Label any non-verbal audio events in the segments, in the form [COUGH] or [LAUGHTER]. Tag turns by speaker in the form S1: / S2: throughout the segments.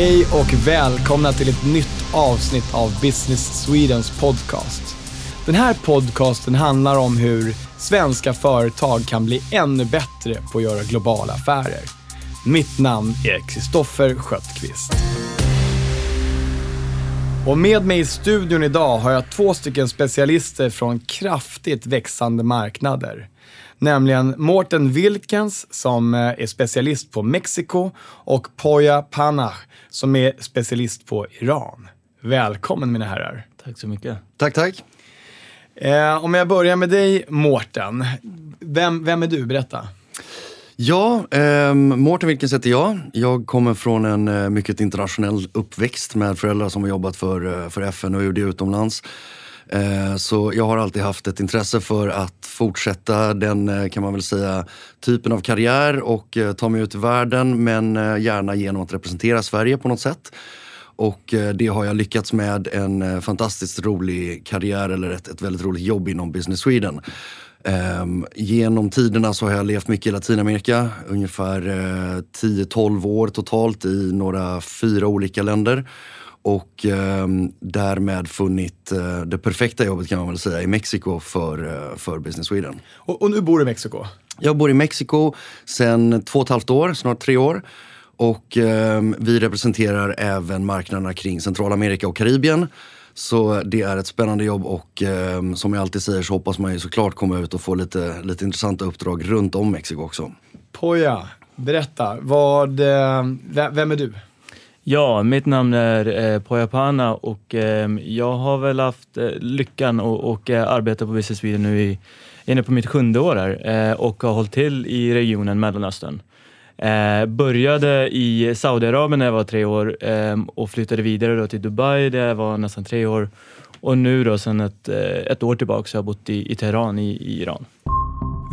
S1: Hej och välkomna till ett nytt avsnitt av Business Swedens podcast. Den här podcasten handlar om hur svenska företag kan bli ännu bättre på att göra globala affärer. Mitt namn är Kristoffer Schöttqvist. Och med mig i studion idag har jag två stycken specialister från kraftigt växande marknader. Nämligen Mårten Wilkens som eh, är specialist på Mexiko och Poya Panah som är specialist på Iran. Välkommen mina herrar.
S2: Tack så mycket.
S3: Tack, tack.
S1: Eh, om jag börjar med dig Mårten. Vem, vem är du? Berätta.
S3: Ja, eh, Mårten Wilkens heter jag. Jag kommer från en eh, mycket internationell uppväxt med föräldrar som har jobbat för, eh, för FN och UD utomlands. Eh, så jag har alltid haft ett intresse för att fortsätta den, eh, kan man väl säga, typen av karriär och eh, ta mig ut i världen men gärna genom att representera Sverige på något sätt. Och det har jag lyckats med en fantastiskt rolig karriär eller ett, ett väldigt roligt jobb inom Business Sweden. Um, genom tiderna så har jag levt mycket i Latinamerika, ungefär uh, 10-12 år totalt i några fyra olika länder och eh, därmed funnit eh, det perfekta jobbet kan man väl säga i Mexiko för, eh, för Business Sweden.
S1: Och, och, nu bor du i Mexiko?
S3: Jag bor i Mexiko sedan två och ett halvt år, snart tre år. Och ehm, vi representerar även marknaderna kring Centralamerika och Karibien. Så det är ett spännande jobb och eh, som jag alltid säger så hoppas man ju såklart komma ut och få lite, lite intressanta uppdrag runt om Mexiko också.
S1: Poja, berätta, vad, eh, vem är du?
S2: Ja, mitt namn är eh, Poya och eh, jag har väl haft eh, lyckan och, och eh, arbeta på Business Sweden nu i, inne på mitt sjunde år här eh, och har hållit till i regionen Mellanöstern. Eh, började i Saudiarabien när jag var tre år eh, och flyttade vidare då till Dubai där jag var nästan tre år. Och nu då sedan ett, eh, ett år tillbaka så har jag bott i, i Teheran i, i Iran.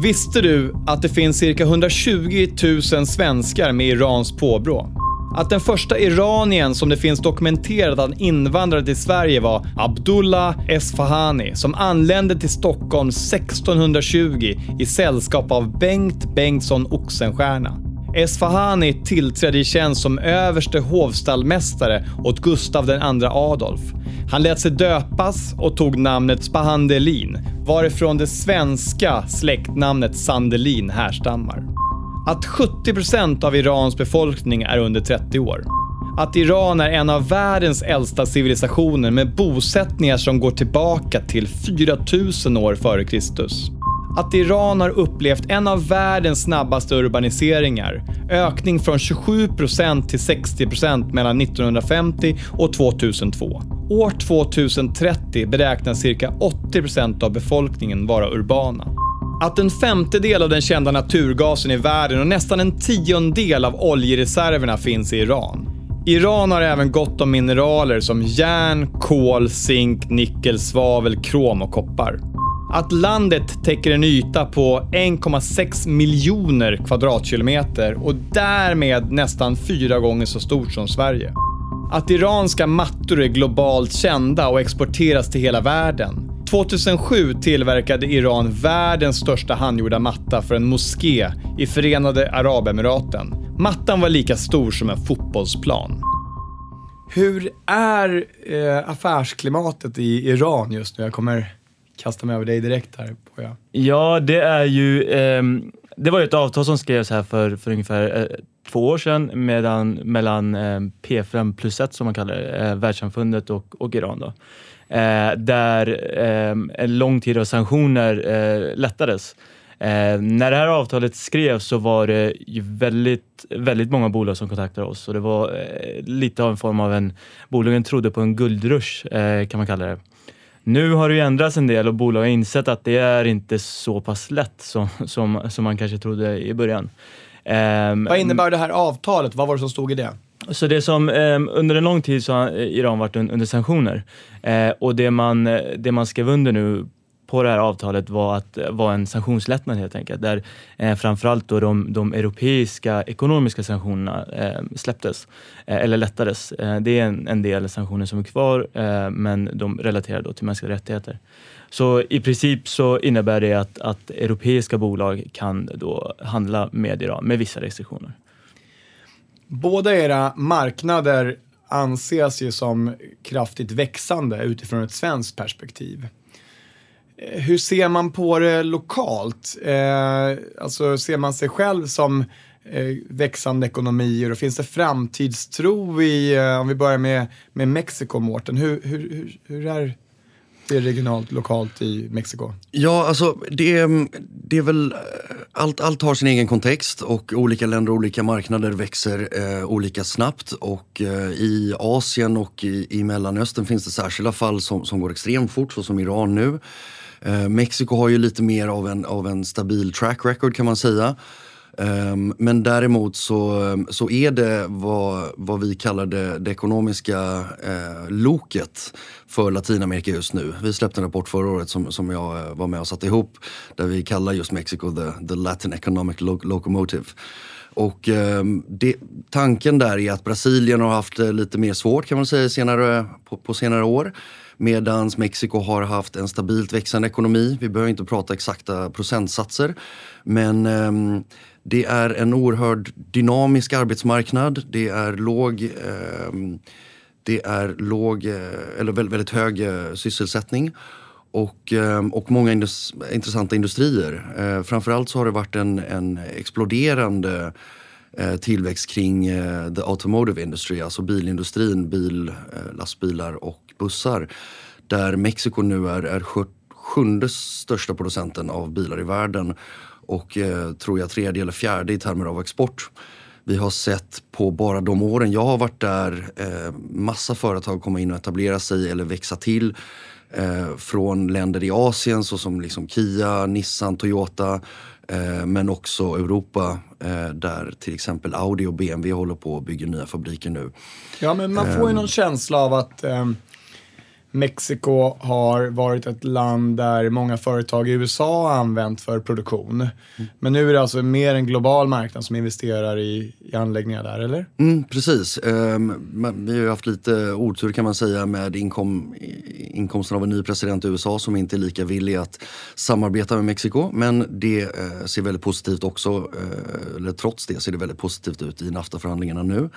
S1: Visste du att det finns cirka 120 000 svenskar med Irans påbrå? Att den första iranien som det finns dokumenterat att han invandrade till Sverige var Abdullah Esfahani som anlände till Stockholm 1620 i sällskap av Bengt Bengtsson Oxenstierna. Esfahani tillträdde i tjänst som överste hovstallmästare åt Gustav II Adolf. Han lät sig döpas och tog namnet Spahandelin, varifrån det svenska släktnamnet Sandelin härstammar att 70% av Irans befolkning är under 30 år. Att Iran är en av världens äldsta civilisationer med bosättningar som går tillbaka till 4000 år före Kristus. Att Iran har upplevt en av världens snabbaste urbaniseringar. Ökning från 27% till 60% mellan 1950 och 2002. År 2030 beräknas cirka 80% av befolkningen vara urbana. Att en femtedel av den kända naturgasen i världen och nästan en tiondel av oljereserverna finns i Iran. Iran har även gott om mineraler som järn, kol, zink, nickel, svavel, krom och koppar. Att landet täcker en yta på 1,6 miljoner kvadratkilometer och därmed nästan fyra gånger så stort som Sverige. Att iranska mattor är globalt kända och exporteras till hela världen. 2007 tillverkade Iran världens största handgjorda matta för en moské i Förenade Arabemiraten. Mattan var lika stor som en fotbollsplan. Hur är eh, affärsklimatet i Iran just nu? Jag kommer kasta mig över dig direkt här. På,
S2: Ja, det är ju... Eh, det var ju ett avtal som skrevs här för, för ungefär eh, två år sedan medan, mellan eh, P5 plus 1 som man kallar det, eh, världssamfundet och, och Iran. Då där eh, en lång tid av sanktioner eh, lättades. Eh, när det här avtalet skrevs så var det väldigt, väldigt många bolag som kontaktade oss och det var eh, lite av en form av en... Bolagen trodde på en guldrush eh, kan man kalla det. Nu har det ju ändrats en del och bolag har insett att det är inte så pass lätt som, som, som man kanske trodde i början.
S1: Vad innebär det här avtalet? Vad var det som stod i det?
S2: Så det som, eh, under en lång tid så har Iran varit un, under sanktioner eh, och det man, eh, det man skrev under nu på det här avtalet var att eh, var en sanktionslättnad helt enkelt. Där eh, framförallt då de, de europeiska ekonomiska sanktionerna eh, släpptes eh, eller lättades. Eh, det är en, en del sanktioner som är kvar eh, men de relaterar då till mänskliga rättigheter. Så i princip så innebär det att, att europeiska bolag kan då handla med Iran med vissa restriktioner.
S1: Båda era marknader anses ju som kraftigt växande utifrån ett svenskt perspektiv. Eh, hur ser man på det lokalt? Eh, alltså ser man sig själv som eh, växande ekonomier och finns det framtidstro i, eh, om vi börjar med, med Mexiko, Mårten, hur, hur, hur, hur är det regionalt, lokalt i Mexiko?
S3: Ja, alltså det, mm, det är väl, eh, allt, allt har sin egen kontext och olika länder och olika marknader växer eh, olika snabbt. Och eh, i Asien och i, i Mellanöstern finns det särskilda fall som, som går extremt fort, så som Iran nu. Eh, Mexiko har ju lite mer av en, av en stabil track record kan man säga. Um, men däremot så, så är det vad, vad vi kallar det, det ekonomiska eh, loket för Latinamerika just nu. Vi släppte en rapport förra året som, som jag eh, var med och satte ihop där vi kallar just Mexiko the, the Latin Economic lo Locomotive. Och eh, det, tanken där är att Brasilien har haft eh, lite mer svårt kan man säga senare, på, på senare år. Medan Mexiko har haft en stabilt växande ekonomi. Vi behöver inte prata exakta procentsatser. Men eh, det är en oerhört dynamisk arbetsmarknad. Det är låg, eh, det är låg eh, eller väldigt, väldigt hög eh, sysselsättning. Och, ehm, och många indus intressanta industrier. Eh, framförallt så har det varit en, en exploderande tillväxt kring the automotive industry, alltså bilindustrin, bil, lastbilar och bussar. Där Mexiko nu är, är sjunde största producenten av bilar i världen och eh, tror jag tredje eller fjärde i termer av export. Vi har sett på bara de åren jag har varit där eh, massa företag komma in och etablera sig eller växa till eh, från länder i Asien såsom liksom Kia, Nissan, Toyota eh, men också Europa eh, där till exempel Audi och BMW håller på och bygger nya fabriker nu.
S1: Ja, men man får ju någon känsla av att ehm, Mexiko har varit ett land där många företag i USA har använt för produktion. Mm. Men nu är det alltså mer en global marknad som investerar i, i anläggningar där, eller?
S3: Mm, precis. Um, vi har ju haft lite otur kan man säga med inkom, inkomsten av en ny president i USA som inte är lika villig att samarbeta med Mexiko. Men det uh, ser väldigt positivt också, uh, eller trots det ser det väldigt positivt ut i NAFTA-förhandlingarna nu.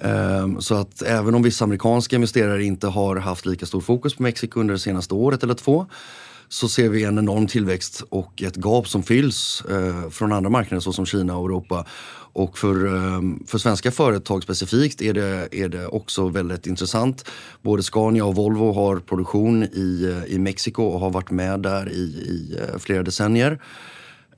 S3: Ehm, så att även om vissa amerikanska investerare inte har haft lika stor fokus på Mexiko under det senaste året eller två så ser vi en enorm tillväxt och ett gap som fylls eh, från andra marknader såsom Kina och Europa. Och för, ehm, för svenska företag specifikt är det, är det också väldigt intressant. Både Scania och Volvo har produktion i, eh, i Mexiko och har varit med där i, i eh, flera decennier.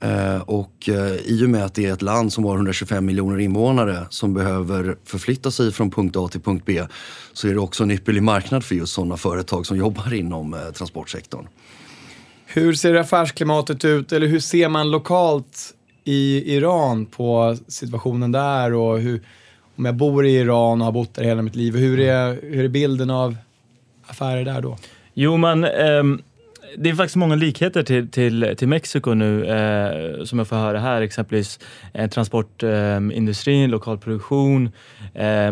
S3: Eh, och eh, i och med att det är ett land som har 125 miljoner invånare som behöver förflytta sig från punkt A till punkt B så är det också en ypperlig marknad för just sådana företag som jobbar inom eh, transportsektorn.
S1: Hur ser affärsklimatet ut eller hur ser man lokalt i Iran på situationen där och hur, om jag bor i Iran och har bott där hela mitt liv, hur är, hur är bilden av affärer där då?
S2: Jo, men um det är faktiskt många likheter till, till, till Mexiko nu eh, som jag får höra här. Exempelvis eh, transportindustrin, eh, lokal produktion, eh,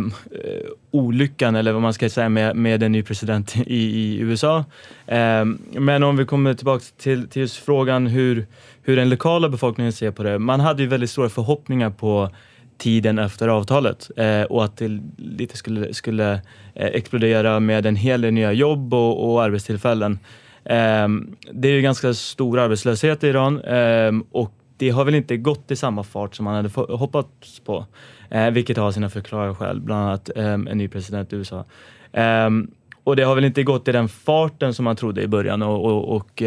S2: olyckan eller vad man ska säga med, med en ny president i, i USA. Eh, men om vi kommer tillbaka till, till just frågan hur, hur den lokala befolkningen ser på det. Man hade ju väldigt stora förhoppningar på tiden efter avtalet eh, och att det lite skulle, skulle eh, explodera med en hel del nya jobb och, och arbetstillfällen. Ehm, det är ju ganska stor arbetslöshet i Iran ehm, och det har väl inte gått i samma fart som man hade hoppats på. Eh, vilket har sina förklarade skäl, bland annat ehm, en ny president i USA. och det har väl inte gått i den farten som man trodde i början och, och, och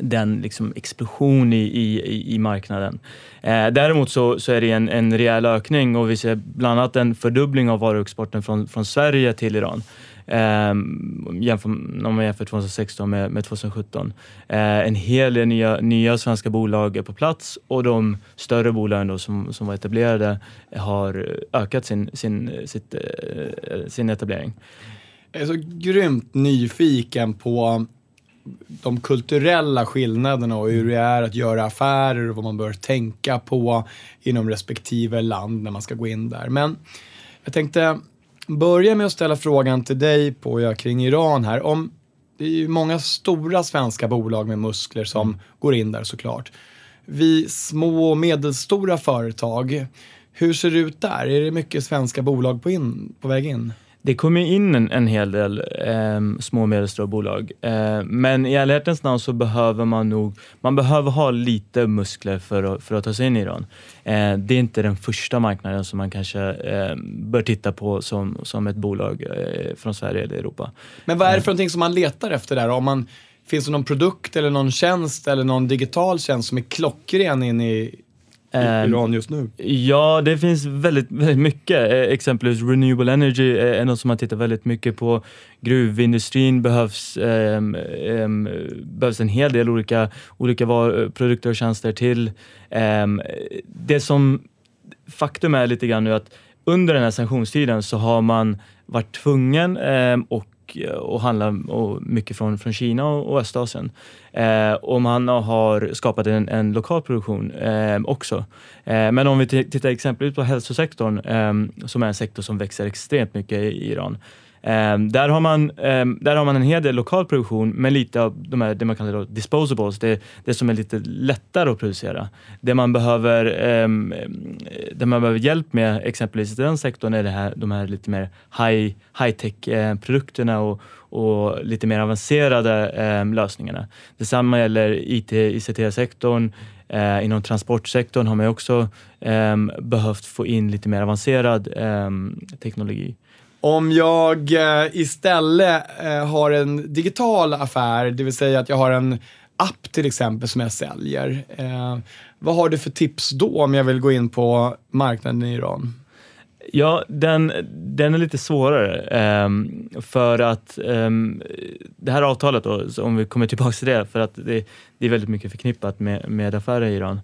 S2: den liksom explosion i, i, i marknaden. Eh, däremot så, så är det en, en rejäl ökning och vi ser bland annat en fördubbling av varuexporten från, från Sverige till Iran. Eh, jämför, om man jämför 2016 med, med 2017. Eh, en hel del nya, nya svenska bolag är på plats och de större bolagen då som, som var etablerade har ökat sin, sin, sitt, eh, sin etablering.
S1: Jag är så grymt nyfiken på de kulturella skillnaderna och hur det är att göra affärer och vad man bör tänka på inom respektive land när man ska gå in där. Men jag tänkte börja med att ställa frågan till dig på kring Iran här. Om, det är ju många stora svenska bolag med muskler som går in där såklart. Vi små och medelstora företag, Hur ser det ut där? Är det mycket svenska bolag på, in, på väg in?
S2: Det kommer in en, en hel del eh, små och medelstora bolag. Eh, men i ärlighetens namn så behöver man nog man behöver ha lite muskler för att, för att ta sig in i Iran. Eh, det är inte den första marknaden som man kanske eh, bör titta på som, som ett bolag eh, från Sverige eller Europa.
S1: Men vad är det för någonting som man letar efter där? Om man, finns det någon produkt eller någon tjänst eller någon digital tjänst som är klockren in i, i Iran just nu?
S2: Ja, det finns väldigt, väldigt mycket. Eh, Exempelvis renewable energy är något som man tittar väldigt mycket på. Gruvindustrin behövs, ehm, ehm, behövs en hel del olika, olika var, produkter och tjänster till. Ehm, det som faktum är lite grann nu att under den här sanktionstiden så har man varit tvungen ehm, och och handlar och mycket från, från Kina och, och Östasien. Eh, och man har skapat en, en lokal produktion eh, också. Eh, men om vi tittar exempelvis på hälsosektorn eh, som är en sektor som växer extremt mycket i Iran Ehm, där, har man, ehm, där har man en hel del lokal produktion med lite av de här, det man kallar disposables, det, det som är lite lättare att producera. Det man behöver, ehm, eh, det man behöver hjälp med exempelvis i den sektorn är det här, de här lite mer high, high-tech-produkterna eh, och, och lite mer avancerade lösningarna. Detsamma gäller IT, ICT-sektorn. Eh, inom transportsektorn har man också behövt få in lite mer avancerad teknologi.
S1: Om jag eh, istället eh, har en digital affär, det vill säga att jag har en app till exempel som jag säljer. Eh, vad har du för tips då om jag vill gå in på marknaden i Iran?
S2: Ja, den, den är lite svårare. Um, för att um, det här avtalet, då, om vi kommer tillbaka till det, för att det, det är väldigt mycket förknippat med, med affärer i Iran.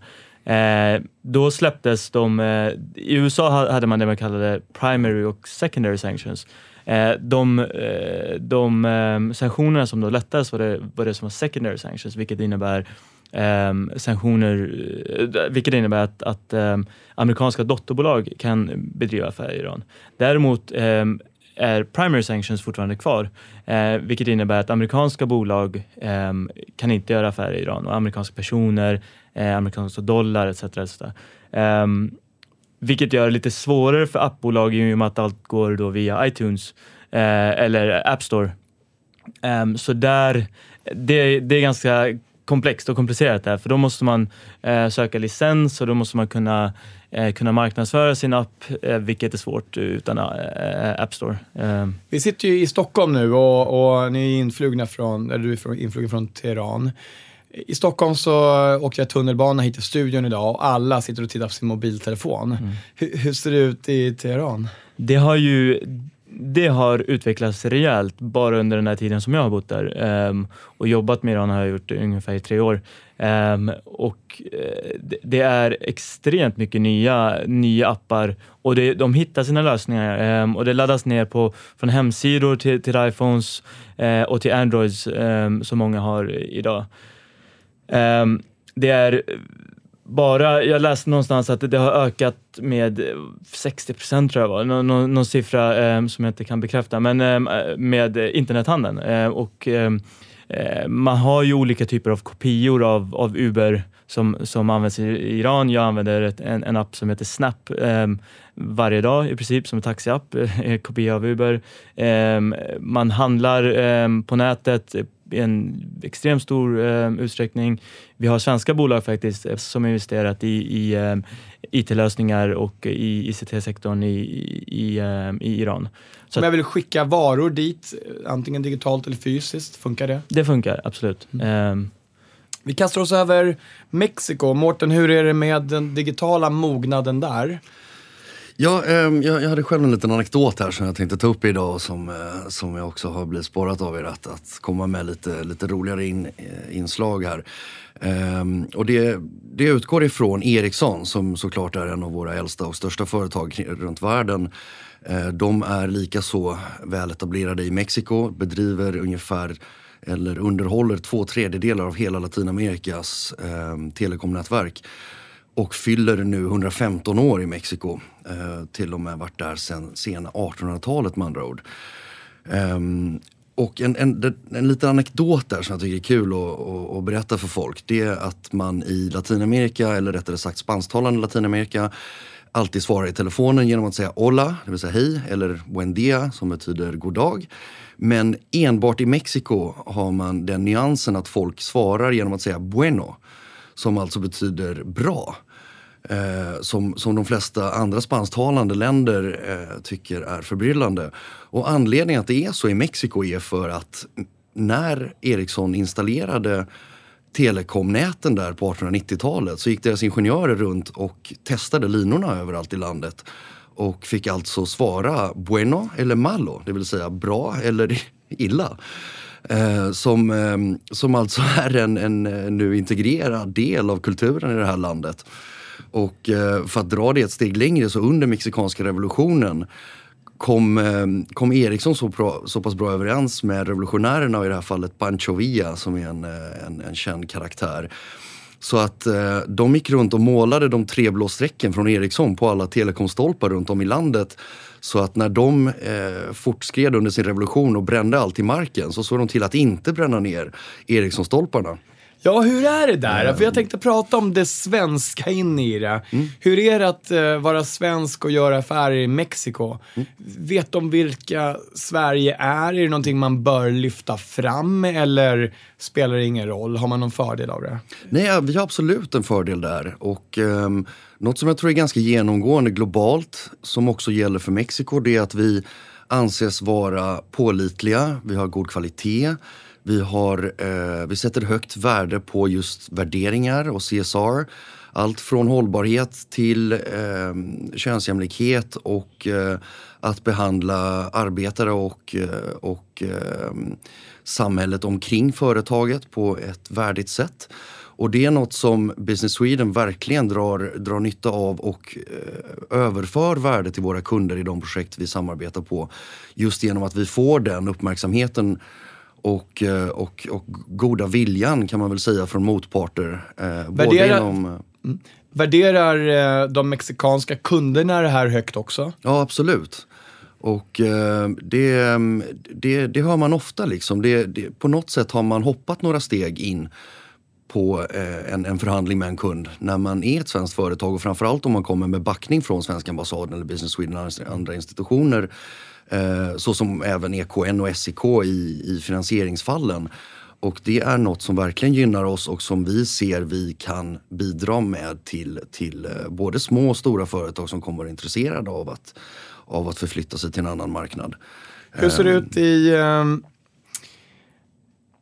S2: Eh, då släpptes de, eh, i USA hade man det man kallade primary och secondary sanctions. Eh, de, eh, de eh, sanktionerna som då lättades var det, var det som var secondary sanctions, vilket innebär ehm, sanktioner, eh, vilket innebär att, att ehm, amerikanska dotterbolag kan bedriva affärer i Iran. Däremot ehm, är primary sanctions fortfarande kvar, eh, vilket innebär att amerikanska bolag ehm, kan inte göra affärer i Iran och amerikanska personer eh, amerikanska dollar etc. etc. Eh, vilket gör det lite svårare för appbolag i och med att allt går då via iTunes eh, eller App Store. Ehm, så där, det, det är ganska komplext och komplicerat där, för då måste man eh, söka licens och då måste man kunna, kunna marknadsföra sin app, eh, vilket är svårt utan eh, App Store.
S1: Ehm. Vi sitter ju i Stockholm nu och, och ni är influgna från, eller du är influgen från Teheran. I Stockholm så åkte jag tunnelbana hit till studion idag och alla sitter och tittar på sin mobiltelefon. Mm. Hur, hur, ser det ut i Teheran?
S2: Det har ju det har utvecklats rejält bara under den här tiden som jag har bott där. Um, och jobbat med Iran har jag gjort ungefär i tre år. Um, och eh, det, det, är extremt mycket nya, nya appar och det, de hittar sina lösningar um, och det laddas ner på, från hemsidor till, till iPhones uh, och till Androids ehm, som många har idag. Um, det är bara, jag läste någonstans att det har ökat med 60 procent tror jag var, Nå, någon, någon siffra um, som jag inte kan bekräfta, men um, med internethandeln. Och, um, Eh, man har ju olika typer av kopior av, av Uber som, som används i Iran. Jag använder ett, en, en app som heter Snap ehm, varje dag i princip som en taxiapp, [LAUGHS] eh, kopia av Uber. Ehm, man handlar ehm, på nätet i en extremt stor eh, utsträckning. Vi har svenska bolag faktiskt eh, som investerat i, i eh, IT-lösningar och i ICT-sektorn i, i, eh, i Iran.
S1: Så Om jag vill skicka varor dit, antingen digitalt eller fysiskt, funkar det?
S2: Det funkar, absolut. Mm.
S1: Ehm. Vi kastar oss över Mexiko. Mårten, hur är det med den digitala mognaden där?
S3: Ja, eh, jag, jag, hade själv en liten anekdot här som jag tänkte ta upp idag som, eh, som jag också har blivit spårat av er att, att komma med lite, lite roligare in, eh, inslag här. Eh, och det, det utgår ifrån Ericsson som såklart är en av våra äldsta och största företag runt världen. Eh, de är likaså väletablerade i Mexiko, bedriver ungefär eller underhåller två tredjedelar av hela Latinamerikas eh, telekomnätverk och fyller nu 115 år i Mexiko. Eh, till och med varit där sen sena 1800-talet med andra ord. Eh, och en, en, en liten anekdot där som jag tycker är kul att, att, att, berätta för folk. Det är att man i Latinamerika, eller rättare sagt spansktalande Latinamerika, alltid svarar i telefonen genom att säga hola, det vill säga hej, eller buen dia som betyder god dag. Men enbart i Mexiko har man den nyansen att folk svarar genom att säga bueno, som alltså betyder bra. Eh, som, som de flesta andra spansktalande länder eh, tycker är förbryllande. Och anledningen att det är så i Mexiko är för att när Ericsson installerade telekomnäten där på 1890-talet så gick deras ingenjörer runt och testade linorna överallt i landet och fick alltså svara bueno eller malo, det vill säga bra eller [LAUGHS] illa. Eh, som, eh, som alltså [LAUGHS] är en, en eh, nu integrerad del av kulturen i det här landet. Och eh, för att dra det ett steg längre så under mexikanska revolutionen kom, eh, kom Eriksson så, bra, så pass bra överens med revolutionärerna och i det här fallet Pancho Villa som är en, eh, en, en känd karaktär. Så att eh, de gick runt och målade de tre blå strecken från Ericsson på alla telekomstolpar runt om i landet. Så att när de eh, fortskred under sin revolution och brände allt i marken så såg de till att inte bränna ner Ericsson-stolparna.
S1: Ja, hur är det där? För jag tänkte prata om det svenska in i det. Mm. Hur är det att uh, vara svensk och göra affärer i Mexiko? Mm. Vet de vilka Sverige är? Är det någonting man bör lyfta fram eller spelar det ingen roll? Har man någon fördel av det?
S3: Nej, vi har absolut en fördel där. Och um, något som jag tror är ganska genomgående globalt, som också gäller för Mexiko, det är att vi anses vara pålitliga, vi har god kvalitet. Vi, har, eh, vi sätter högt värde på just värderingar och CSR. Allt från hållbarhet till eh, könsjämlikhet och eh, att behandla arbetare och, eh, och eh, samhället omkring företaget på ett värdigt sätt. Och det är något som Business Sweden verkligen drar, drar nytta av och eh, överför värde till våra kunder i de projekt vi samarbetar på. Just genom att vi får den uppmärksamheten och, eh, och, och goda viljan kan man väl säga från motparter. Eh,
S1: Värderar, inom, eh, mm. Värderar de mexikanska kunderna det här högt också?
S3: Ja, absolut. Och det, det, det hör man ofta. Liksom. Det, det, på något sätt har man hoppat några steg in på en, en förhandling med en kund när man är ett svenskt företag och framförallt om man kommer med backning från svenska ambassaden eller Business Sweden och andra institutioner Eh, så som även EKN och SEK i, i finansieringsfallen. Och det är något som verkligen gynnar oss och som vi ser vi kan bidra med till, till eh, både små och stora företag som kommer vara intresserade av att, av att förflytta sig till en annan marknad.
S1: Hur ser det ut i um,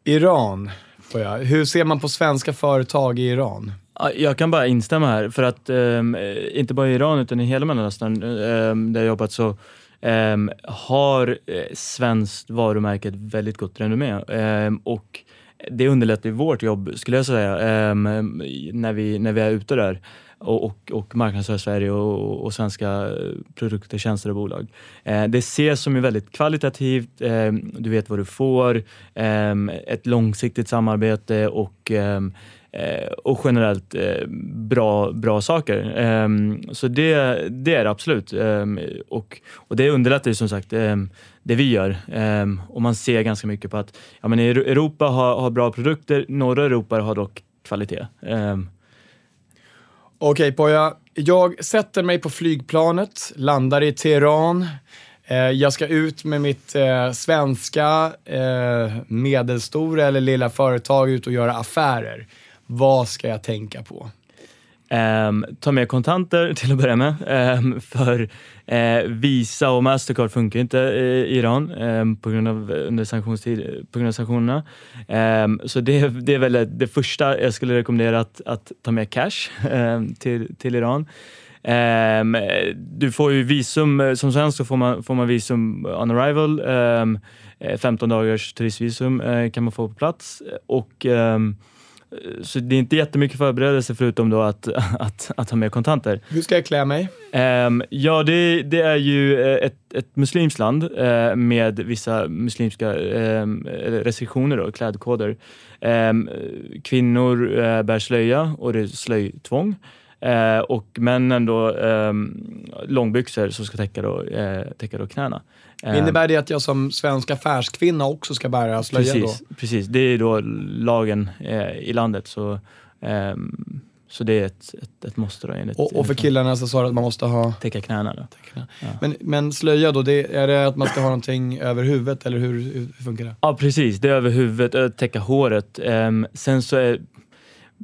S1: Iran? Hur ser man på svenska företag i Iran?
S2: Jag kan bara instämma här, för att um, inte bara i Iran utan i hela Mellanöstern um, där jag jobbat så Um, har eh, svenskt varumärke ett väldigt gott renommé. Um, och det underlättar vårt jobb, skulle jag säga, um, när, vi, när vi är ute där och, och, och marknadsför Sverige och, och, svenska eh, produkter, tjänster och bolag. Uh, det ses som väldigt kvalitativt, du vet vad du får, ett långsiktigt samarbete och Eh, och generellt eh, bra, bra saker. Ehm, så det, det är det absolut. Ehm, och, och det underlättar ju som sagt ehm, det vi gör. och man ser ganska mycket på att ja, men Europa har, har bra produkter, norra Europa har dock kvalitet.
S1: Okej okay, Poja, jag sätter mig på flygplanet, landar i Teheran. Eh, jag ska ut med mitt eh, svenska eh, medelstora eller lilla företag ut och göra affärer. Vad ska jag tänka på?
S2: Um, ta med kontanter till att börja med. Um, för uh, Visa och Mastercard funkar inte i Iran um, på, grund av, eh, under sanktionstid, eh, på grund av sanktionerna. så det, det är väl det första jag skulle rekommendera att, att ta med cash [LAUGHS] till, till Iran. du får ju visum, som svensk så får man, får man visum on arrival. 15 dagars turistvisum uh, kan man få på plats. Och så det är inte jättemycket förberedelse förutom då att, [LAUGHS] att, att ha med kontanter.
S1: Hur ska jag klä mig?
S2: Um, ja, det, det, är ju eh, ett, ett muslimskt land uh, med vissa muslimska um, restriktioner, då, klädkoder. Um, kvinnor uh, bär slöja och det är slöjtvång. Uh, och männen då långbyxor som ska täcka, då, täcka då knäna.
S1: Eh, Innebär det att jag som svensk affärskvinna också ska bära slöja
S2: precis,
S1: då?
S2: Precis, det är då lagen eh, i landet. Så, eh, Så det är ett, ett, ett måste då enligt...
S1: Och, och för killarna så sa du att man måste ha...
S2: Täcka knäna då.
S1: Men, men slöja då, det, är det att man ska ha någonting över huvudet eller hur, hur funkar det?
S2: Ja precis, det är över huvudet, täcka håret. Um, sen så är,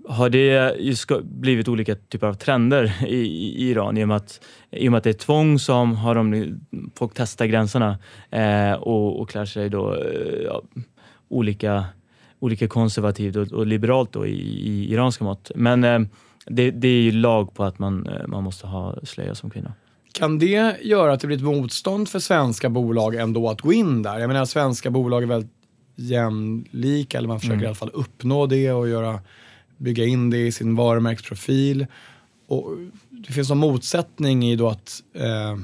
S2: har det blivit olika typer av trender i, i, Iran. I och, med att, I och att det är tvång så har de, folk testar gränserna eh, och, och klär sig då eh, olika, olika konservativt och, och liberalt då i, i iranska mått. Men eh, det, det, är ju lag på att man, eh, man måste ha slöja som kvinna.
S1: Kan det göra att det blir ett motstånd för svenska bolag ändå att gå in där? Jag menar svenska bolag är väldigt jämlika, eller man försöker mm. i alla fall uppnå det och göra bygga in det i sin varumärkesprofil. Och det finns en motsättning i då att eh,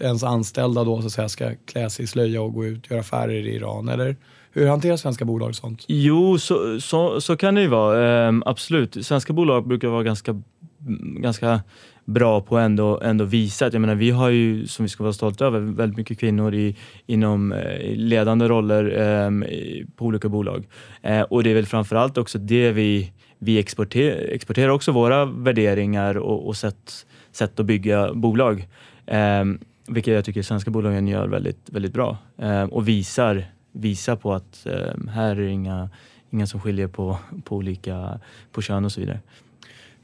S1: ens anställda då så att säga ska klä sig i slöja och gå ut och göra affärer i Iran? Eller hur hanterar svenska bolag sånt?
S2: Jo, så, så, så kan det ju vara. Eh, absolut. Svenska bolag brukar vara ganska, Mm, ganska bra på att ändå, ändå visa att, jag menar, vi har ju, som vi ska vara stolta över, väldigt mycket kvinnor i, inom eh, ledande roller eh, på olika bolag. Eh, och det är väl framförallt också det vi, vi exporter, exporterar också våra värderingar och, och sätt, sätt att bygga bolag. Eh, vilket jag tycker svenska bolagen gör väldigt, väldigt bra eh, och visar, visar på att eh, här är inga, inga som skiljer på, på olika på kön och så vidare.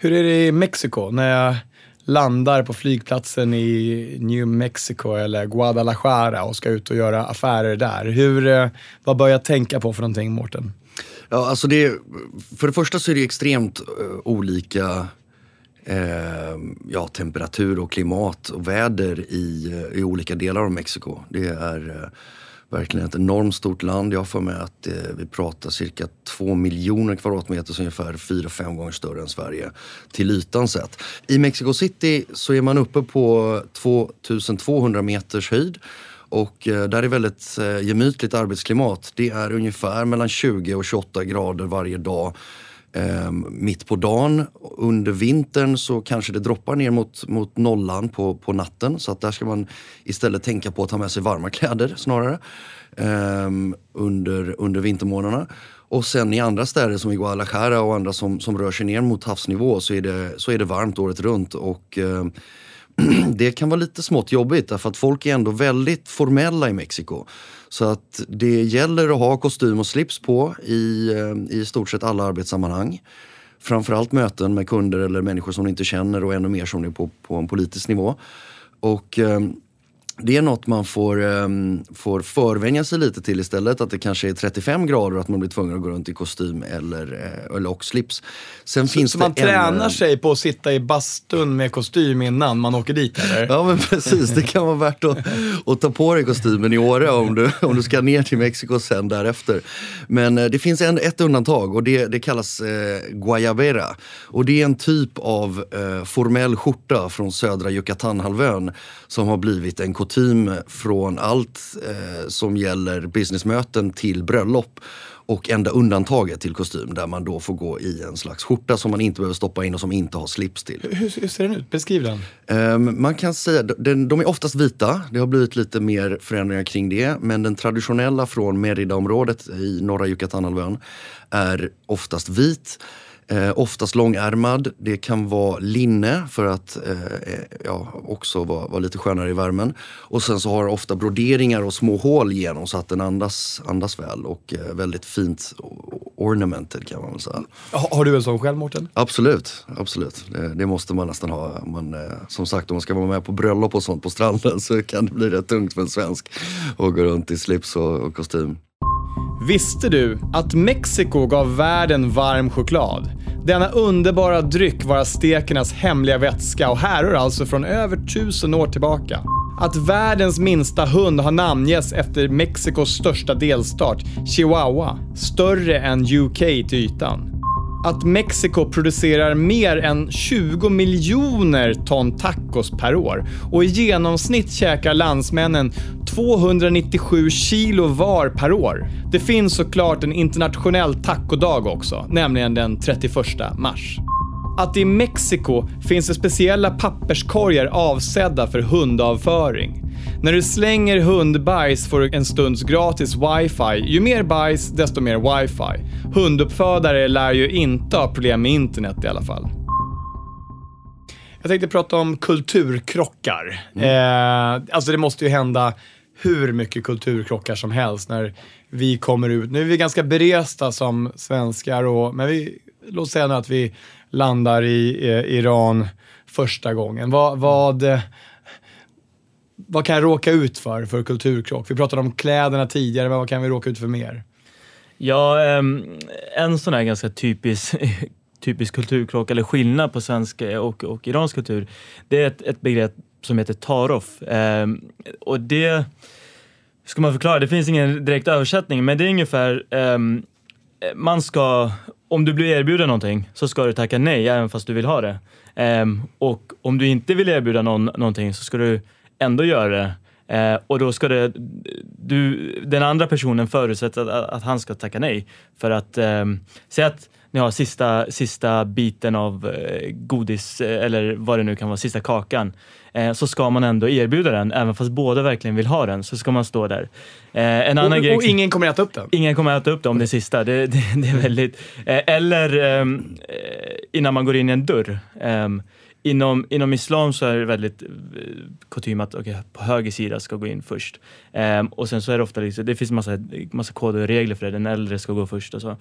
S1: Hur är det i Mexiko? När jag landar på flygplatsen i New Mexico eller Guadalajara och ska ut och göra affärer där. Hur, eh, vad bör jag tänka på för någonting, Mårten?
S3: Ja, alltså det, för det första så är det extremt uh, olika eh, ja, temperatur och klimat och väder i, uh, i olika delar av Mexiko. Det är uh, verkligen ett enormt stort land. Jag har för mig att eh, vi pratar cirka två miljoner kvadratmeter, så ungefär fyra, fem gånger större än Sverige till ytan sett. I Mexico City så är man uppe på 2200 meters höjd. Och eh, där är väldigt eh, gemytligt arbetsklimat. Det är ungefär mellan 20 och 28 grader varje dag eh, mitt på dagen. Under vintern så kanske det droppar ner mot, mot nollan på, på natten. Så att där ska man istället tänka på att ta med sig varma [LAUGHS] kläder snarare. Eh, under, under vintermånaderna. Och sen i andra städer som i Guadalajara och andra som, som rör sig ner mot havsnivå så är det, så är det varmt året runt. Och eh, [CLEARS THROAT] det kan vara lite smått jobbigt därför att folk är ändå väldigt formella i Mexiko. Så att det gäller att ha kostym och slips på i, eh, i stort sett alla arbetssammanhang. Framförallt möten med kunder eller människor som du inte känner och ännu mer som du är på, på en politisk nivå. Och eh, det är något man får, um, får förvänja sig lite till istället. Att det kanske är 35 grader och att man blir tvungen att gå runt i kostym eller, eh, eller och slips.
S1: Sen så, finns så det man en, tränar sig på att sitta i bastun med kostym innan man åker dit eller?
S3: Ja men precis, det kan vara värt att, att ta på dig kostymen i Åre om du, om du ska ner till Mexiko sen därefter. Men eh, det finns en, ett undantag och det, det kallas eh, guayabera. Och det är en typ av eh, formell skjorta från södra Yucatanhalvön som har blivit en kutym från allt eh, som gäller businessmöten till bröllop. Och enda undantaget till kostym där man då får gå i en slags skjorta som man inte behöver stoppa in och som inte har slips till.
S1: Hur, hur ser den ut? Beskriv den.
S3: Um, man kan säga, den, de är oftast vita. Det har blivit lite mer förändringar kring det. Men den traditionella från Merida-området i norra Yucatanhalvön är oftast vit. Eh, oftast långärmad. Det kan vara linne för att eh, eh, ja, också vara, vara, lite skönare i värmen. Och sen så har det ofta broderingar och små hål genom så att den andas, andas väl och eh, väldigt fint ornamented kan man väl säga.
S1: Har, har du en sån själv Mårten?
S3: Absolut, absolut. Det, det, måste man nästan ha. Man, eh, som sagt om man ska vara med på bröllop och sånt på stranden så kan det bli rätt tungt för en svensk att gå runt i slips och, och kostym.
S1: Visste du att Mexiko gav världen varm choklad? Denna underbara dryck var aztekernas hemliga vätska och härrör alltså från över tusen år tillbaka. Att världens minsta hund har namngetts efter Mexikos största delstat, Chihuahua, större än UK till ytan att Mexiko producerar mer än 20 miljoner ton tacos per år och i genomsnitt käkar landsmännen 297 kilo var per år. Det finns såklart en internationell tacodag också, nämligen den 31 mars. Att i Mexiko finns det speciella papperskorgar avsedda för hundavföring. När du slänger hundbajs får du en stunds gratis wifi. Ju mer bajs, desto mer wifi. Hunduppfödare lär ju inte ha problem med internet i alla fall. Jag tänkte prata om kulturkrockar. Eh, alltså det måste ju hända hur mycket kulturkrockar som helst när vi kommer ut. Nu är vi ganska beresta som svenskar, och, men vi, låt säga nu att vi landar i eh, Iran första gången. Vad, vad, vad kan jag råka ut för, för kulturkrock? Vi pratade om kläderna tidigare, men vad kan vi råka ut för mer?
S2: Ja, ehm, en sån här ganska typisk, [LAUGHS] typisk kulturkrock eller skillnad på svensk och, och iransk kultur, det är ett, ett begrepp som heter tarof. Ehm, och det ska man förklara, det finns ingen direkt översättning, men det är ungefär ehm, man ska, om du blir erbjuden någonting så ska du tacka nej även fast du vill ha det. och om du inte vill erbjuda någon någonting så ska du ändå göra det. Eh, och då ska det, du, den andra personen förutsätter att, att han ska tacka nej. För att, eh, säg att ni har sista, sista biten av eh, godis eh, eller vad det nu kan vara, sista kakan. Eh, så ska man ändå erbjuda den, även fast båda verkligen vill ha den. Så ska man stå där.
S1: Eh, en annan och, grej, och ingen kommer äta upp den?
S2: Ingen kommer äta upp den om det är sista. Det, det, det är väldigt... eller ehm, innan man går in i en dörr. Inom, inom islam så är det väldigt eh, kutym att okay, på höger sida ska gå in först. Um, och sen så är det ofta liksom, det finns massa, massa koder och regler för det. Den äldre ska gå först och så.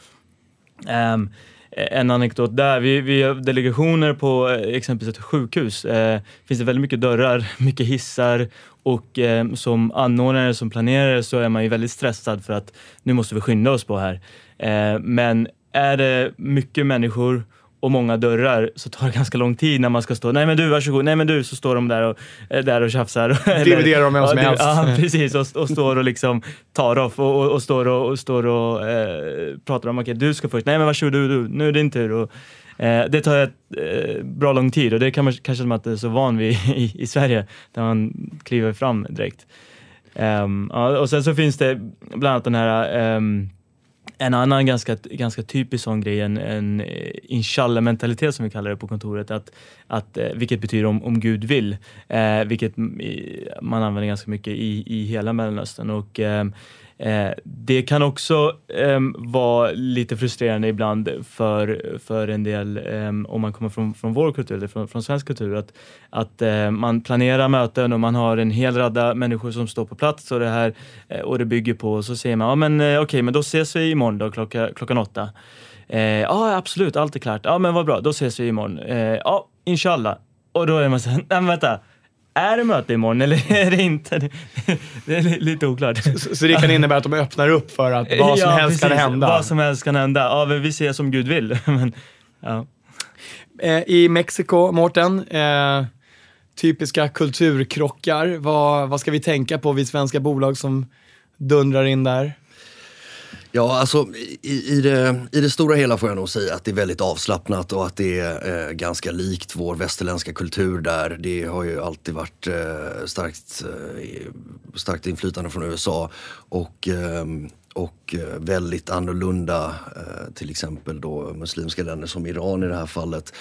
S2: Um, en anekdot där, vi, vi har delegationer på eh, exempelvis ett sjukhus. Eh, finns det väldigt mycket dörrar, [LAUGHS] mycket hissar och eh, som anordnare, som planerare så är man ju väldigt stressad för att nu måste vi skynda oss på här. Eh, men är det mycket människor och många dörrar så tar det ganska lång tid när man ska stå, nej men du varsågod, nej men du, så står de där och, eh, där och tjafsar. [LAUGHS]
S1: Dividerar de vem som helst.
S2: Ja, [LAUGHS] precis, och, och står och liksom tar off och, och, och står och, och, står och eh, pratar om, okej okay, du ska först, nej men varsågod du, du, nu är det din tur. Och, eh, det tar ett eh, bra lång tid och det kan man kanske att det är så van vid [LAUGHS] i, i Sverige, där man kliver fram direkt. Um, ja, och sen så finns det bland annat den här um, en annan ganska, ganska typisk sån grej, en, en eh, inshallah-mentalitet som vi kallar det på kontoret, att, att, eh, vilket betyder om, om Gud vill, eh, vilket eh, man använder ganska mycket i, i hela Mellanöstern. Och, Eh, Eh, det kan också eh, vara lite frustrerande ibland för, för en del, eh, om man kommer från, från vår kultur, eller från, från svensk kultur, att, att eh, man planerar möten och man har en hel radda människor som står på plats och det, här, eh, och det bygger på, och så säger man, ja men eh, okej, okay, men då ses vi imorgon då, klocka, klockan åtta. Eh, ja, absolut, allt är klart. Ja, men vad bra, då ses vi imorgon. Eh, ja, inshallah. Och då är man såhär, nej men vänta, är det möte imorgon eller [LAUGHS] är det inte? [LAUGHS] Det är lite oklart.
S1: Så, så det kan innebära att de öppnar upp för att vad som ja, helst precis. kan hända?
S2: Vad som helst kan hända. Ja, vi ser som Gud vill. [LAUGHS] Men, ja.
S1: Eh, I Mexiko, Mårten, eh, typiska kulturkrockar. Vad, vad ska vi tänka på, vi svenska bolag som dundrar in där?
S3: Ja, alltså i, i, det, i det stora hela får jag nog säga att det är väldigt avslappnat och att det är eh, ganska likt vår västerländska kultur där. Det har ju alltid varit eh, starkt, eh, starkt inflytande från USA och, eh, och eh, väldigt annorlunda eh, till exempel då muslimska länder som Iran i det här fallet.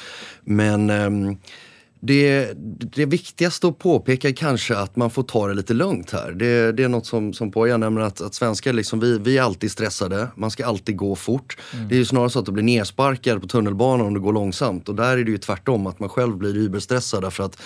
S3: Men ehm, det, det viktigaste att påpeka är kanske att man får ta det lite lugnt här. Det, det är något som, som Poya nämner att, att svenskar liksom, vi, vi är alltid stressade. Man ska alltid gå fort. Mm. Det är ju snarare så att du blir nersparkad på tunnelbanan om du går långsamt. Och där är det ju tvärtom, att man själv blir überstressad därför att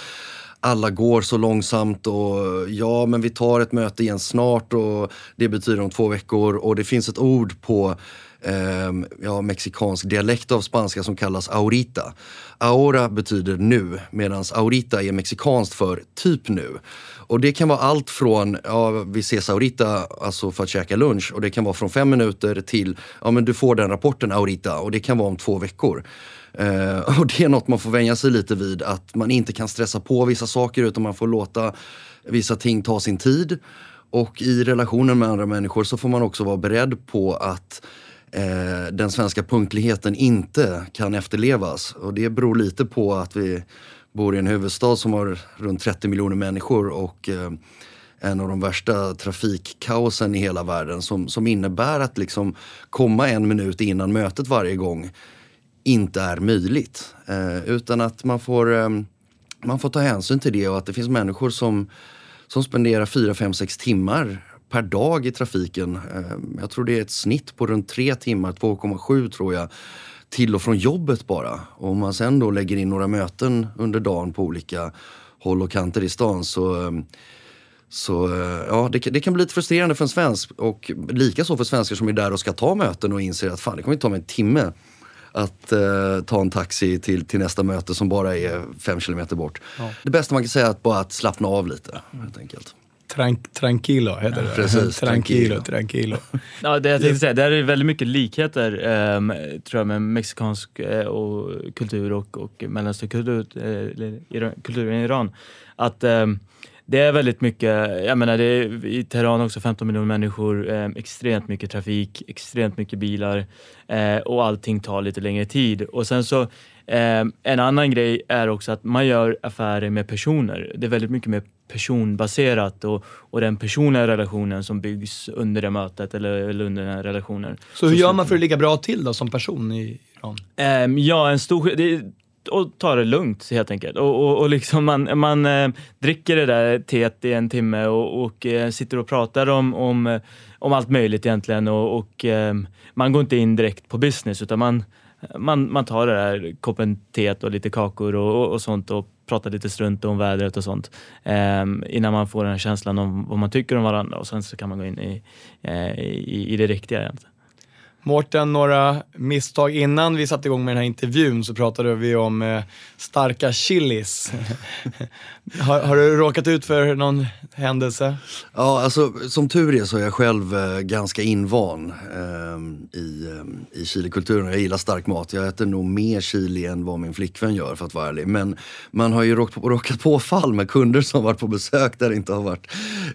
S3: alla går så långsamt och ja men vi tar ett möte igen snart och det betyder om två veckor och det finns ett ord på Ehm, ja, mexikansk dialekt av spanska som kallas aurita. Aura betyder nu medan aurita är mexikanskt för typ nu. Och det kan vara allt från, ja vi ses aurita, alltså för att käka lunch och det kan vara från fem minuter till, ja men du får den rapporten aurita och det kan vara om två veckor. Uh, [LAUGHS] och det är något man får vänja sig lite vid, att man inte kan stressa på vissa saker utan man får låta vissa ting ta sin tid. Och i relationen med andra människor så får man också vara beredd på att eh, den svenska punktligheten inte kan efterlevas. Och det beror lite på att vi bor i en huvudstad som har runt 30 miljoner människor och eh, en av de värsta trafikkaosen i hela världen som, som innebär att liksom komma en minut innan mötet varje gång inte är möjligt. Eh, utan att man får, eh, man får ta hänsyn till det och att det finns människor som som spenderar 4, 5, 6 timmar per dag i trafiken. Eh, jag tror det är ett snitt på runt 3 timmar, 2,7 tror jag, till och från jobbet bara. Och om man sen då lägger in några möten under dagen på olika håll och kanter i stan så så ja, det, det, kan bli lite frustrerande för en svensk och likaså för svenskar som är där och ska ta möten och inser att fan det kommer inte ta mig en timme att eh, ta en taxi till, till nästa möte som bara är fem kilometer bort. Ja. Det bästa man kan säga är att bara att slappna av lite helt enkelt.
S1: Trank, tranquilo heter det.
S3: Precis,
S1: tranquilo, tranquilo.
S2: ja, det jag tänkte säga, det är väldigt mycket likheter eh, tror jag med mexikansk eh, och kultur och, och mellanösternkultur eh, kulturen i Iran. Att ehm, det är väldigt mycket, jag menar det är i Teheran också 15 miljoner människor, eh, extremt mycket trafik, extremt mycket bilar eh, och allting tar lite längre tid. Och sen så eh, en annan grej är också att man gör affärer med personer. Det är väldigt mycket mer personbaserat och, och den personliga relationen som byggs under det mötet eller, eller under den här relationen.
S1: Så hur gör man för att ligga bra till då som person i Iran?
S2: Um, ja, en stor... Det, och ta det lugnt helt enkelt. Och, och, och liksom man, man eh, dricker det där teet i en timme och, och eh, sitter och pratar om, om, om allt möjligt egentligen och, och eh, man går inte in direkt på business utan man, man, man tar det där koppen teet och lite kakor och, och, sånt och prata lite strunt om vädret och sånt eh, innan man får den här känslan om vad man tycker om varandra och sen så kan man gå in i, eh, i, i det riktiga egentligen.
S1: Mårten, några misstag innan vi satte igång med den här intervjun så pratade vi om eh, starka chilis. [LAUGHS] har, har, du råkat ut för någon händelse?
S3: Ja, alltså som tur är så är jag själv eh, ganska invan eh, i, eh, i chilikulturen. Jag gillar stark mat. Jag äter nog mer chili än vad min flickvän gör för att vara ärlig. Men man har ju råkat, råkat på fall med kunder som varit på besök där det inte har varit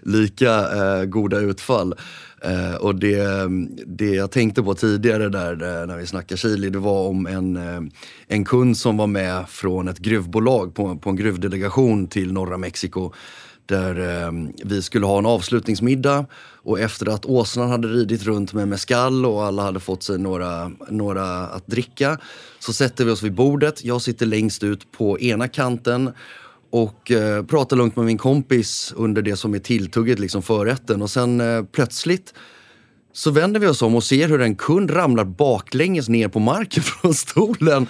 S3: lika eh, goda utfall. Eh, och det, det jag tänkte på tidigare där eh, när vi snackade chili, det var om en, eh, en kund som var med från ett gruvbolag på, på en gruvdelegation till norra Mexiko. Där eh, vi skulle ha en avslutningsmiddag och efter att åsnan hade ridit runt med mescal och alla hade fått sig några, några att dricka så sätter vi oss vid bordet. Jag sitter längst ut på ena kanten och eh, pratar lugnt med min kompis under det som är tilltugget, liksom förrätten. Och sen eh, plötsligt så vänder vi oss om och ser hur en kund ramlar baklänges ner på marken [LAUGHS] från stolen.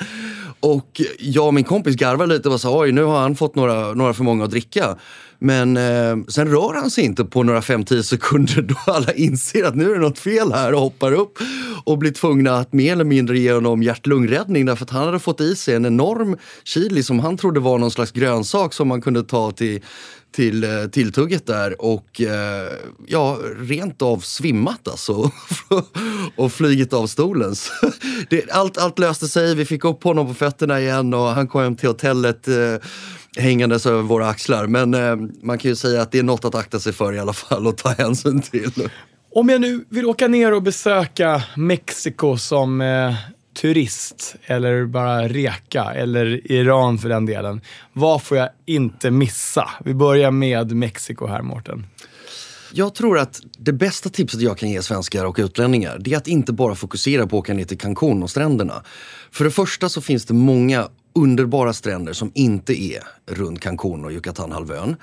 S3: Och jag och min kompis garvade lite och sa oj nu har han fått några, några för många att dricka. Men eh, sen rör han sig inte på några 5-10 sekunder [LAUGHS] då alla inser att nu är det något fel här och hoppar upp och blir tvungna att mer eller mindre ge honom hjärt-lungräddning därför att han hade fått i sig en enorm chili som han trodde var någon slags grönsak som man kunde ta till till eh, tilltugget där och eh, ja, rent av svimmat alltså. [LAUGHS] och flygit av stolen. det, allt, allt löste sig, vi fick upp honom på fötterna igen och han kom hem till hotellet eh, hängandes över våra axlar. Men eh, man kan ju säga att det är något att akta sig för i alla fall och ta [LAUGHS] hänsyn till.
S1: Om jag nu vill åka ner och besöka Mexiko som eh, turist eller bara reka eller Iran för den delen. Vad får jag inte missa? Vi börjar med Mexiko här, Mårten.
S3: Jag tror att det bästa tipset jag kan ge svenskar och utlänningar det är att inte bara fokusera på att åka ner till Cancún och stränderna. För det första så finns det många underbara stränder som inte är runt Cancún och Yucatanhalvön.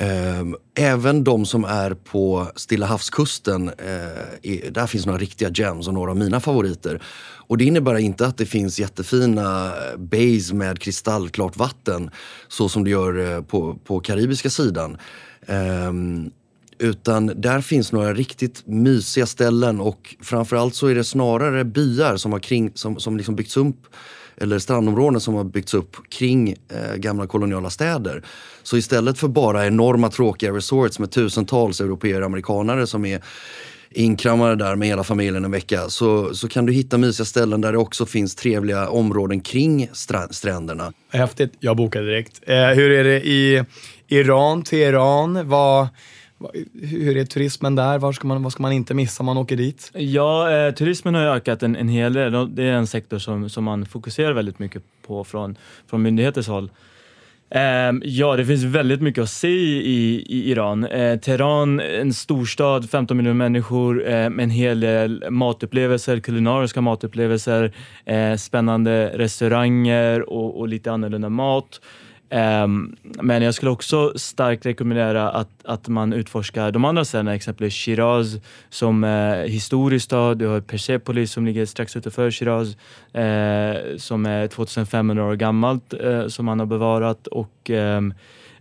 S3: Ehm, även de som är på Stilla havskusten, eh, där finns några riktiga gems och några av mina favoriter. Och det innebär inte att det finns jättefina eh, bays med kristallklart vatten så som det gör eh, på, på karibiska sidan. Ehm, utan där finns några riktigt mysiga ställen och framförallt så är det snarare byar som har kring, som, som liksom byggts upp eller strandområden som har byggts upp kring eh, gamla koloniala städer. Så istället för bara enorma tråkiga resorts med tusentals europeer och amerikanare som är inkramade där med hela familjen en vecka så, så kan du hitta mysiga ställen där det också finns trevliga områden kring stränderna.
S1: Häftigt. Jag bokar direkt. Eh, hur är det i Iran, Teheran? Vad, hur är turismen där? Vad ska man, vad ska man inte missa om man åker dit?
S2: Ja, eh, turismen har ökat en, en hel del. Det är en sektor som, som man fokuserar väldigt mycket på från, från myndigheters håll. Eh, ja, det finns väldigt mycket att se i, i Iran. Eh, Teheran, en storstad, 15 miljoner människor, eh, med en hel del matupplevelser, kulinariska matupplevelser, eh, spännande restauranger och, och, lite annorlunda mat. Um, men jag skulle också starkt rekommendera att, att man utforskar de andra städerna, exempelvis Shiraz som är historisk stad. Du har Persepolis som ligger strax utanför Shiraz eh, som är 2500 år gammalt eh, som man har bevarat och ehm,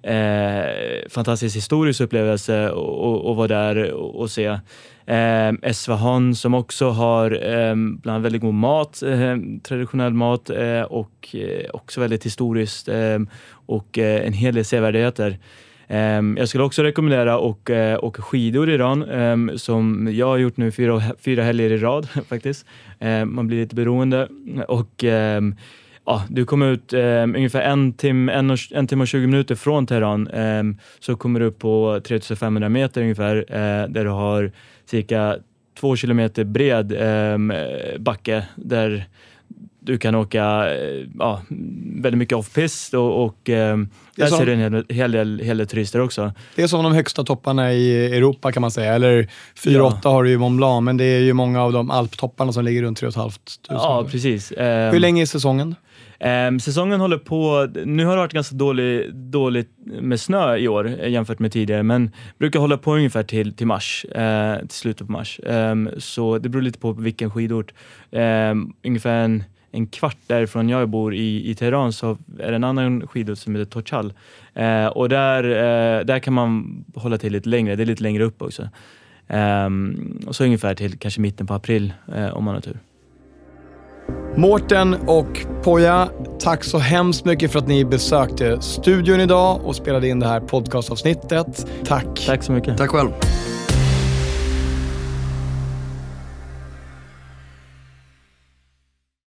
S2: eh, fantastisk historisk upplevelse att vara där och, och se. Eh, Esfahan som också har eh, bland annat väldigt god mat, eh, traditionell mat eh, och eh, också väldigt historiskt ehm, eh, och en hel del sevärdheter. Ehm, jag skulle också rekommendera att åka eh, skidor i Iran ehm, som jag har gjort nu fyra, fyra helger i rad [LAUGHS] faktiskt. Man blir lite beroende och ja, du kommer ut eh, ungefär en timme en, och, en tim och 20 minuter från Teheran eh, så kommer du upp på 3500 meter ungefär eh, där du har cirka två kilometer bred eh, backe där du kan åka eh, ja, väldigt mycket off-pist och, och eh, där ser du en hel, hel, del, hel del turister också.
S1: Det är som de högsta topparna i Europa kan man säga. Eller 4-8 ja. har du ju Mont Blanc, men det är ju många av de alptopparna som ligger runt 3 500.
S2: Ja, precis.
S1: Hur länge är säsongen?
S2: Um, säsongen håller på, nu har det varit ganska dåligt med snö i år eh, jämfört med tidigare, men brukar hålla på ungefär till, till mars, uh, till slutet på mars. Um, så det beror lite på vilken skidort. Um, ungefär en, en kvart därifrån jag bor i, i Teheran så är det en annan skidort som heter Tochal. Uh, och där, uh, där kan man hålla till lite längre, det är lite längre upp också. och så ungefär till kanske mitten på april om man har tur.
S1: Mårten och Poja, tack så hemskt mycket för att ni besökte studion idag och spelade in det här podcastavsnittet. Tack.
S2: Tack så mycket.
S3: Tack själv.